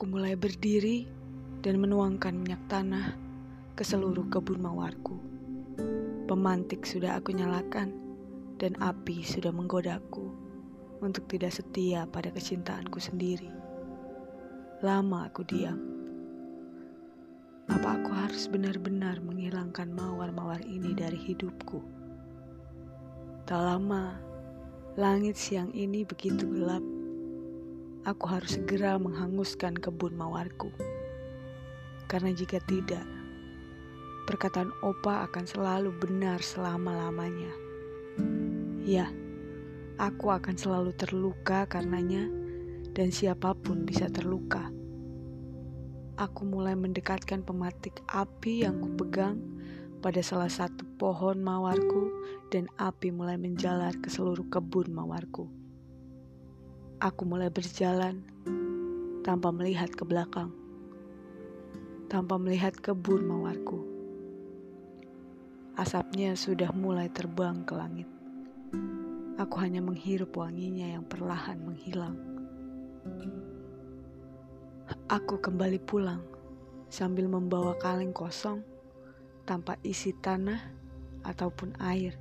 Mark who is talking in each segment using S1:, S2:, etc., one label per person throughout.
S1: Aku mulai berdiri dan menuangkan minyak tanah ke seluruh kebun mawarku. Pemantik sudah aku nyalakan dan api sudah menggodaku untuk tidak setia pada kecintaanku sendiri. Lama aku diam. Apa aku harus benar-benar menghilangkan mawar-mawar ini dari hidupku? Tak lama, langit siang ini begitu gelap aku harus segera menghanguskan kebun mawarku. Karena jika tidak, perkataan Opa akan selalu benar selama-lamanya. Ya, aku akan selalu terluka karenanya dan siapa pun bisa terluka. Aku mulai mendekatkan pematik api yang kupegang pada salah satu pohon mawarku dan api mulai menjalar ke seluruh kebun mawarku. Aku mulai berjalan tanpa melihat ke belakang, tanpa melihat kebun mawarku. Asapnya sudah mulai terbang ke langit. Aku hanya menghirup wanginya yang perlahan menghilang. Aku kembali pulang sambil membawa kaleng kosong tanpa isi tanah ataupun air.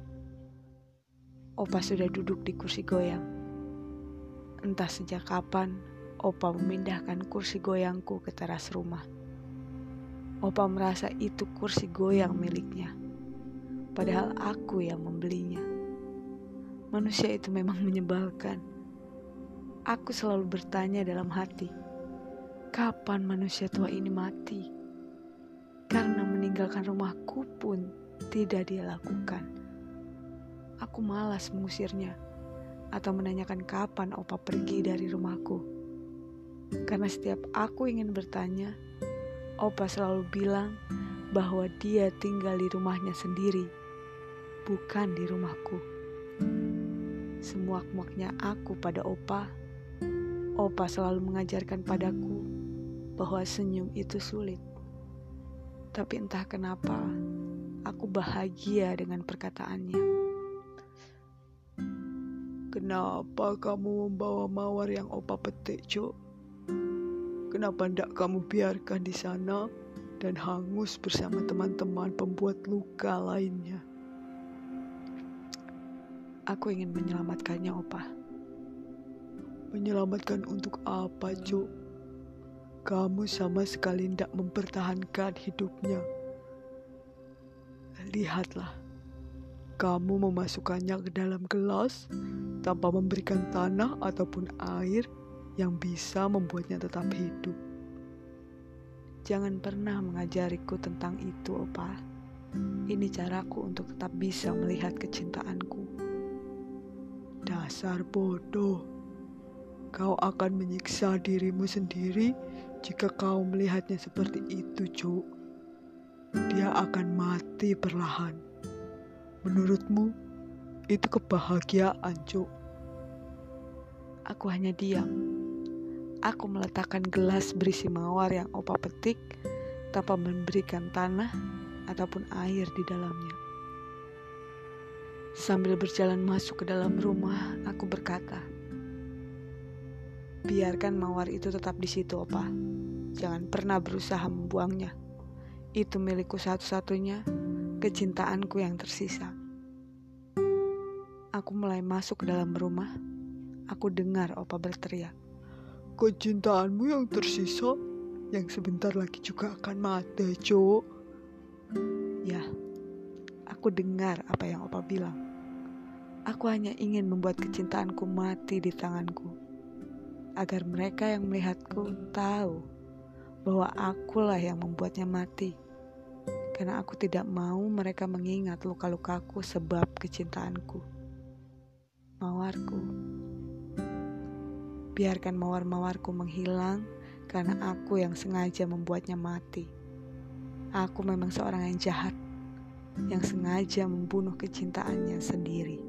S1: Opa sudah duduk di kursi goyang. Entah sejak kapan Opa memindahkan kursi goyangku ke teras rumah. Opa merasa itu kursi goyang miliknya, padahal aku yang membelinya. Manusia itu memang menyebalkan. Aku selalu bertanya dalam hati, kapan manusia tua ini mati? Karena meninggalkan rumahku pun tidak dia lakukan. Aku malas mengusirnya atau menanyakan kapan opa pergi dari rumahku. Karena setiap aku ingin bertanya, opa selalu bilang bahwa dia tinggal di rumahnya sendiri, bukan di rumahku. Semuak-muaknya aku pada opa, opa selalu mengajarkan padaku bahwa senyum itu sulit. Tapi entah kenapa, aku bahagia dengan perkataannya.
S2: Kenapa kamu membawa mawar yang opa petik, Cuk? Kenapa tidak kamu biarkan di sana dan hangus bersama teman-teman pembuat luka lainnya?
S1: Aku ingin menyelamatkannya, Opa.
S2: Menyelamatkan untuk apa, Cuk? Kamu sama sekali tidak mempertahankan hidupnya. Lihatlah, kamu memasukkannya ke dalam gelas tanpa memberikan tanah ataupun air yang bisa membuatnya tetap hidup.
S1: Jangan pernah mengajariku tentang itu, Opa. Ini caraku untuk tetap bisa melihat kecintaanku.
S2: Dasar bodoh. Kau akan menyiksa dirimu sendiri jika kau melihatnya seperti itu, Cuk. Dia akan mati perlahan. Menurutmu, itu kebahagiaan, Cuk.
S1: Aku hanya diam. Aku meletakkan gelas berisi mawar yang opa petik tanpa memberikan tanah ataupun air di dalamnya. Sambil berjalan masuk ke dalam rumah, aku berkata, "Biarkan mawar itu tetap di situ, Opa. Jangan pernah berusaha membuangnya. Itu milikku satu-satunya, kecintaanku yang tersisa." Aku mulai masuk ke dalam rumah. Aku dengar Opa berteriak.
S2: Kecintaanmu yang tersisa, yang sebentar lagi juga akan mati, Cok.
S1: Ya, aku dengar apa yang Opa bilang. Aku hanya ingin membuat kecintaanku mati di tanganku. Agar mereka yang melihatku tahu bahwa akulah yang membuatnya mati. Karena aku tidak mau mereka mengingat luka-lukaku sebab kecintaanku mawarku. Biarkan mawar-mawarku menghilang karena aku yang sengaja membuatnya mati. Aku memang seorang yang jahat yang sengaja membunuh kecintaannya sendiri.